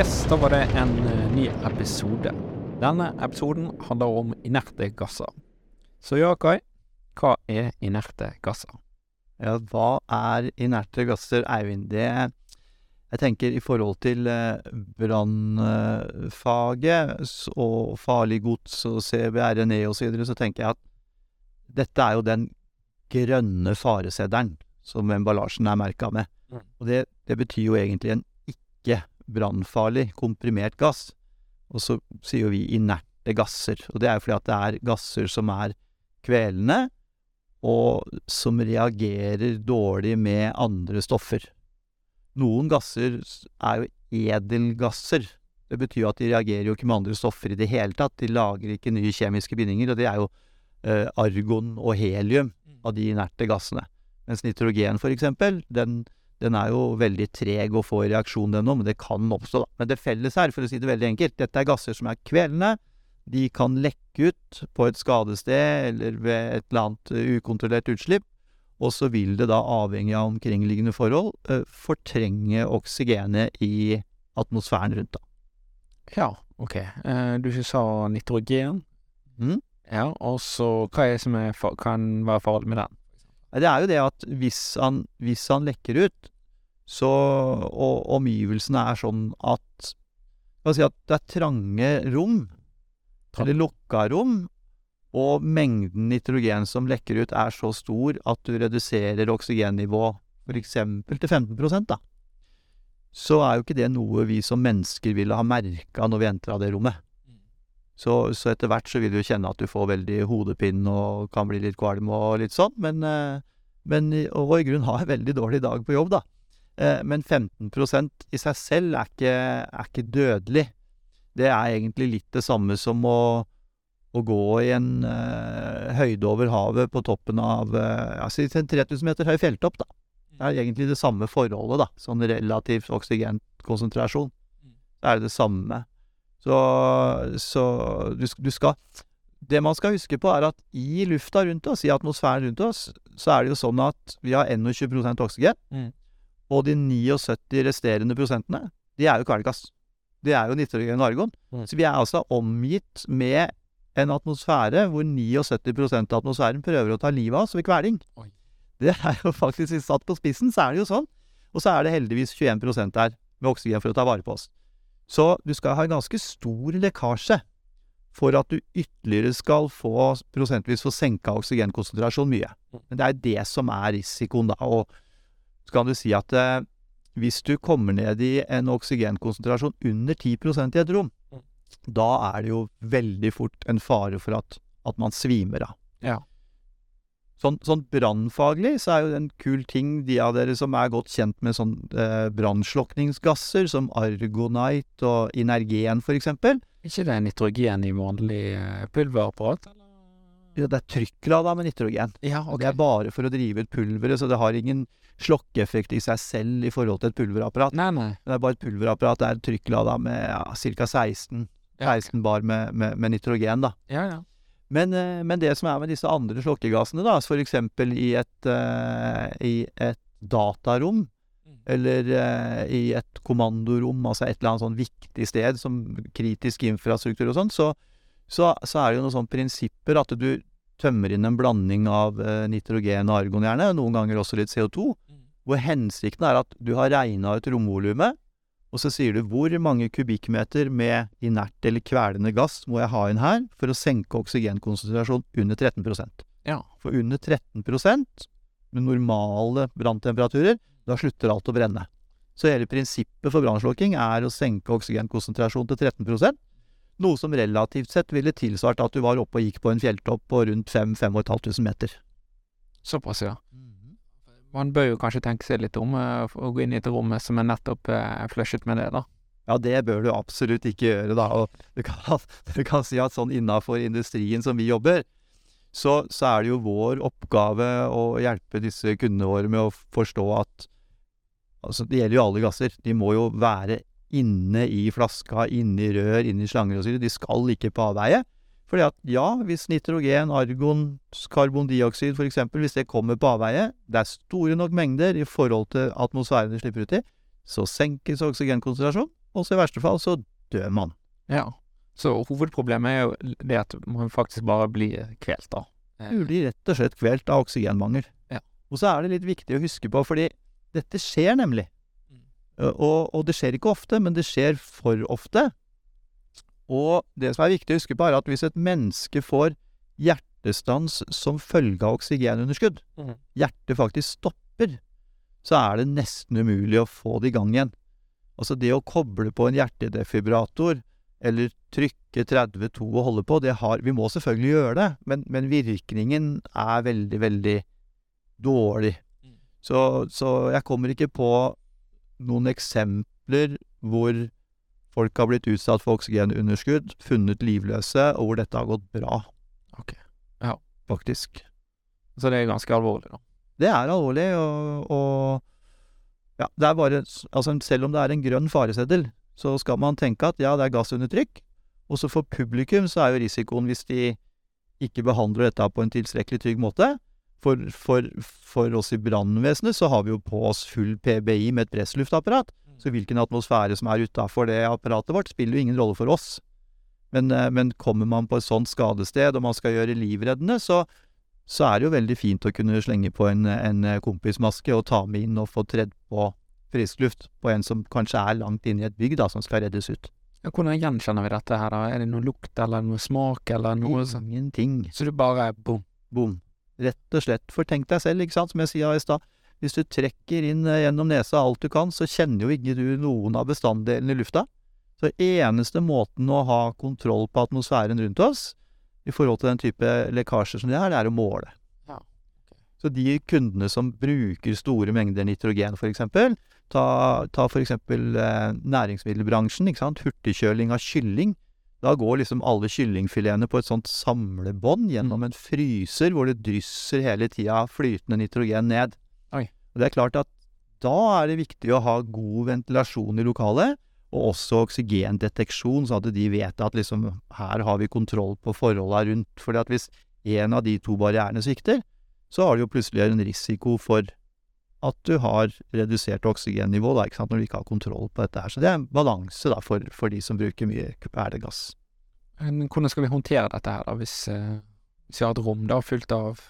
Yes, da var det en eh, ny episode. Denne episoden handler om inerte gasser. Så ja, Kai, hva er inerte gasser? Ja, hva er inerte gasser, Eivind? Det Jeg tenker i forhold til eh, brannfaget og farlig gods og CBRNE osv., så så tenker jeg at dette er jo den grønne fareseddelen som emballasjen er merka med. Mm. Og det, det betyr jo egentlig en ikke brannfarlig komprimert gass. Og så sier jo vi inerte gasser. Og det er jo fordi at det er gasser som er kvelende, og som reagerer dårlig med andre stoffer. Noen gasser er jo edelgasser. Det betyr at de reagerer jo ikke med andre stoffer i det hele tatt. De lager ikke nye kjemiske bindinger, og det er jo eh, argon og helium av de inerte gassene. Mens nitrogen, for eksempel, den, den er jo veldig treg å få i reaksjon, den òg, men det kan oppstå, da. Men det felles her, for å si det veldig enkelt, dette er gasser som er kvelende. De kan lekke ut på et skadested eller ved et eller annet eh, ukontrollert utslipp. Og så vil det da, avhengig av omkringliggende forhold, eh, fortrenge oksygenet i atmosfæren rundt, da. Ja, ok. Eh, du sa nitrogen. Mm. Ja, og så hva er det som er kan være farlig med den? Det er jo det at hvis han, hvis han lekker ut, så Og omgivelsene er sånn at si at det er trange rom, eller lukka rom, og mengden nitrogen som lekker ut er så stor at du reduserer oksygennivå f.eks. til 15 da. Så er jo ikke det noe vi som mennesker ville ha merka når vi entra det rommet. Så, så etter hvert så vil du kjenne at du får veldig hodepine og kan bli litt kvalm og litt sånn, men, eh, men og i grunnen ha en veldig dårlig dag på jobb, da. Eh, Men 15% i seg selv er ikke, er ikke dødelig. Det er egentlig litt det samme som å, å gå i en uh, høyde over havet på toppen av uh, altså si en 3000 meter høy fjelltopp, da. Det er egentlig det samme forholdet, da. Sånn relativt oksygenkonsentrasjon. Det er det samme. Så, så du, du skal Det man skal huske på, er at i lufta rundt oss, i atmosfæren rundt oss, så er det jo sånn at vi har 21 oksygen. Mm. Og de 79 resterende prosentene, de er jo kvelergass. Det er jo nitrogen og argon. Mm. Så vi er altså omgitt med en atmosfære hvor 79% av atmosfæren prøver å ta livet av oss ved kveling. Oi. Det er jo faktisk satt på spissen, så er det jo sånn. Og så er det heldigvis 21% der med oksygen for å ta vare på oss. Så du skal ha en ganske stor lekkasje for at du ytterligere skal få prosentvis få senka oksygenkonsentrasjon mye. Men det er det som er risikoen, da. Og så kan du si at eh, hvis du kommer ned i en oksygenkonsentrasjon under 10% i et rom, Mm. da er det jo veldig fort en fare for at, at man svimer av. Ja. Sånn, sånn brannfaglig så er jo en kul ting, de av dere som er godt kjent med sånn eh, brannslukningsgasser, som argonite og inergen for eksempel. ikke det nitrogen i vanlig pulverapparat pulverapparat? Ja, det er trykklada med nitrogen. Ja, Og det er bare for å drive ut pulveret, så det har ingen slokkeeffekt i seg selv i forhold til et pulverapparat. Nei, nei. Det er bare et pulverapparat, det er trykklada med ja, ca. 16, Ja, 16 bar med, med, med nitrogen, da. ja. ja. Men, eh, men det som er med disse andre slokkegassene, da, eksempel i et, eh, i et datarom, Mm. eller uh, i et kommandorom, altså et eller annet sånn viktig sted, som kritisk infrastruktur og sånn, så, så, så er det jo noen sånne prinsipper at du tømmer inn en blanding av eh, nitrogen og argon gjerne, noen ganger også litt CO2, hvor hensikten er at du har regna ut romvolumet, og så sier du hvor mange kubikkmeter med inert eller kvelende gass må jeg ha inn her for å senke oksygenkonsentrasjonen under 13% Ja. For under 13% med normale branntemperaturer, da slutter alt å brenne. Så hele prinsippet for brannslukking er å senke oksygenkonsentrasjonen til 13 noe som relativt sett ville tilsvart at du var oppe og gikk på en fjelltopp på rundt 5500 meter. Såpass, ja. Man bør jo kanskje tenke seg litt om eh, for å gå inn i et rom som er nettopp eh, flushet med det, da. Ja, det bør du absolutt ikke gjøre, da. Og du kan, du kan si at sånn innafor industrien som vi jobber, så, så er det jo vår oppgave å hjelpe disse kundene våre med å forstå at Altså, det gjelder jo alle gasser. De må jo være inne i flaska, inne i rør, inne i slanger osv. De skal ikke på avveie. Fordi at ja, hvis nitrogen, argon, karbondioksid f.eks., hvis det kommer på avveie, det er store nok mengder i forhold til atmosfæren det slipper ut i, så senkes oksygenkonsentrasjonen, og så i verste fall så dør man. Ja. Så hovedproblemet er jo det at man faktisk bare blir kvelt, da. Du blir rett og slett kvelt av oksygenmangel. Ja. Og så er det litt viktig å huske på, fordi dette skjer nemlig. Mm. Uh, Og, og det skjer ikke ofte, men det skjer for ofte. Og det som er viktig å huske på, er at hvis et menneske får hjertestans som følge av oksygenunderskudd, Mhm. hjertet faktisk stopper, så er det nesten umulig å få det i gang igjen. Altså det å koble på en hjertedefibrator, eller trykke 32 og holde på, det har Vi må selvfølgelig gjøre det, men, men virkningen er veldig, veldig dårlig. Mm. Så, så jeg kommer ikke på noen eksempler hvor folk har blitt utsatt for oksygenunderskudd, funnet livløse, og hvor dette har gått bra. Ok. Ja. Faktisk. Så det er ganske alvorlig, da. Det er alvorlig, og, og ja, det er bare Altså, selv om det er en grønn fareseddel, så skal man tenke at ja, det er gass under trykk. Og så for publikum så er jo risikoen hvis de ikke behandler dette på en tilstrekkelig trygg måte. For, for, for oss i brannvesenet så har vi jo på oss full PBI med et pressluftapparat. Så hvilken atmosfære som er utafor det apparatet vårt, spiller jo ingen rolle for oss. Men, eh, men kommer man på et sånt skadested, og man skal gjøre livreddende, så, så er det jo veldig fint å kunne slenge på en, en kompismaske og ta med inn og få tredd på frisk luft på en som kanskje er langt inne i et bygg, da, som skal reddes ut. Ja, hvordan gjenkjenner vi dette her, da? Er det noe lukt, eller noe smak, eller noe sånt? Ingenting. Så du bare bom. Bom. Rett og slett. For tenk deg selv, ikke sant, som jeg sier i stad. Hvis du trekker inn eh, gjennom nesa alt du kan, så kjenner jo ikke du noen av bestanddelene i lufta. Så eneste måten å ha kontroll på atmosfæren rundt oss, i forhold til den type lekkasjer som det er, det er å måle. Ja, Så de kundene som bruker store mengder nitrogen, eksempel, ta, ta eksempel eh, næringsmiddelbransjen, ikke sant, hurtigkjøling av kylling. Da går liksom alle kyllingfiletene på et sånt samlebånd gjennom en fryser hvor det drysser hele tida flytende nitrogen ned. Oi. Og det er klart at da er det viktig å ha god ventilasjon i lokalet, og også oksygendeteksjon, sånn at de vet at liksom her har vi kontroll på forholda rundt. Fordi at hvis en av de to barrierene svikter, så har du jo plutselig en risiko for at du har redusert oksygennivå, da, når du ikke har kontroll på dette her. Så det er en balanse da, for, for de som bruker mye kuperlegass. Men hvordan skal vi håndtere dette her, da, hvis, eh, hvis vi har et rom da fullt av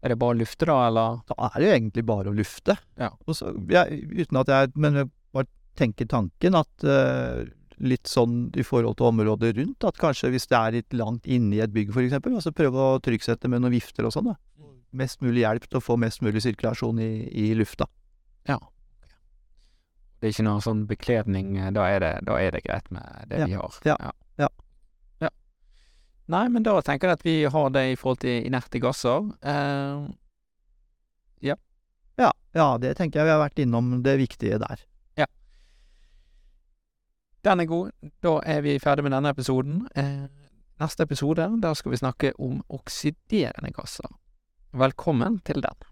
Er det bare å lufte, da, eller? Da er det jo egentlig bare å lufte. Ja. Så, ja, uten at jeg Men jeg bare tenker tanken at eh, litt sånn i forhold til området rundt, at kanskje hvis det er litt langt inne i et bygg, eksempel, altså prøve å trykksette med noen vifter og sånn, da. Mest mulig hjelp til å få mest mulig sirkulasjon i, i lufta. Det er ikke noe sånn bekledning, eh, da er det, da er det greit med det Ja, vi har. ja, ja. Ja. Nei, men da tenker jeg at vi har det i forhold til inerte gasser. Eh, Ja, ja, det tenker jeg vi har vært innom det viktige der. Ja. den er god. Da er vi ferdig med denne episoden. Eh, neste episode, der skal vi snakke om oksiderende gasser. Velkommen til den.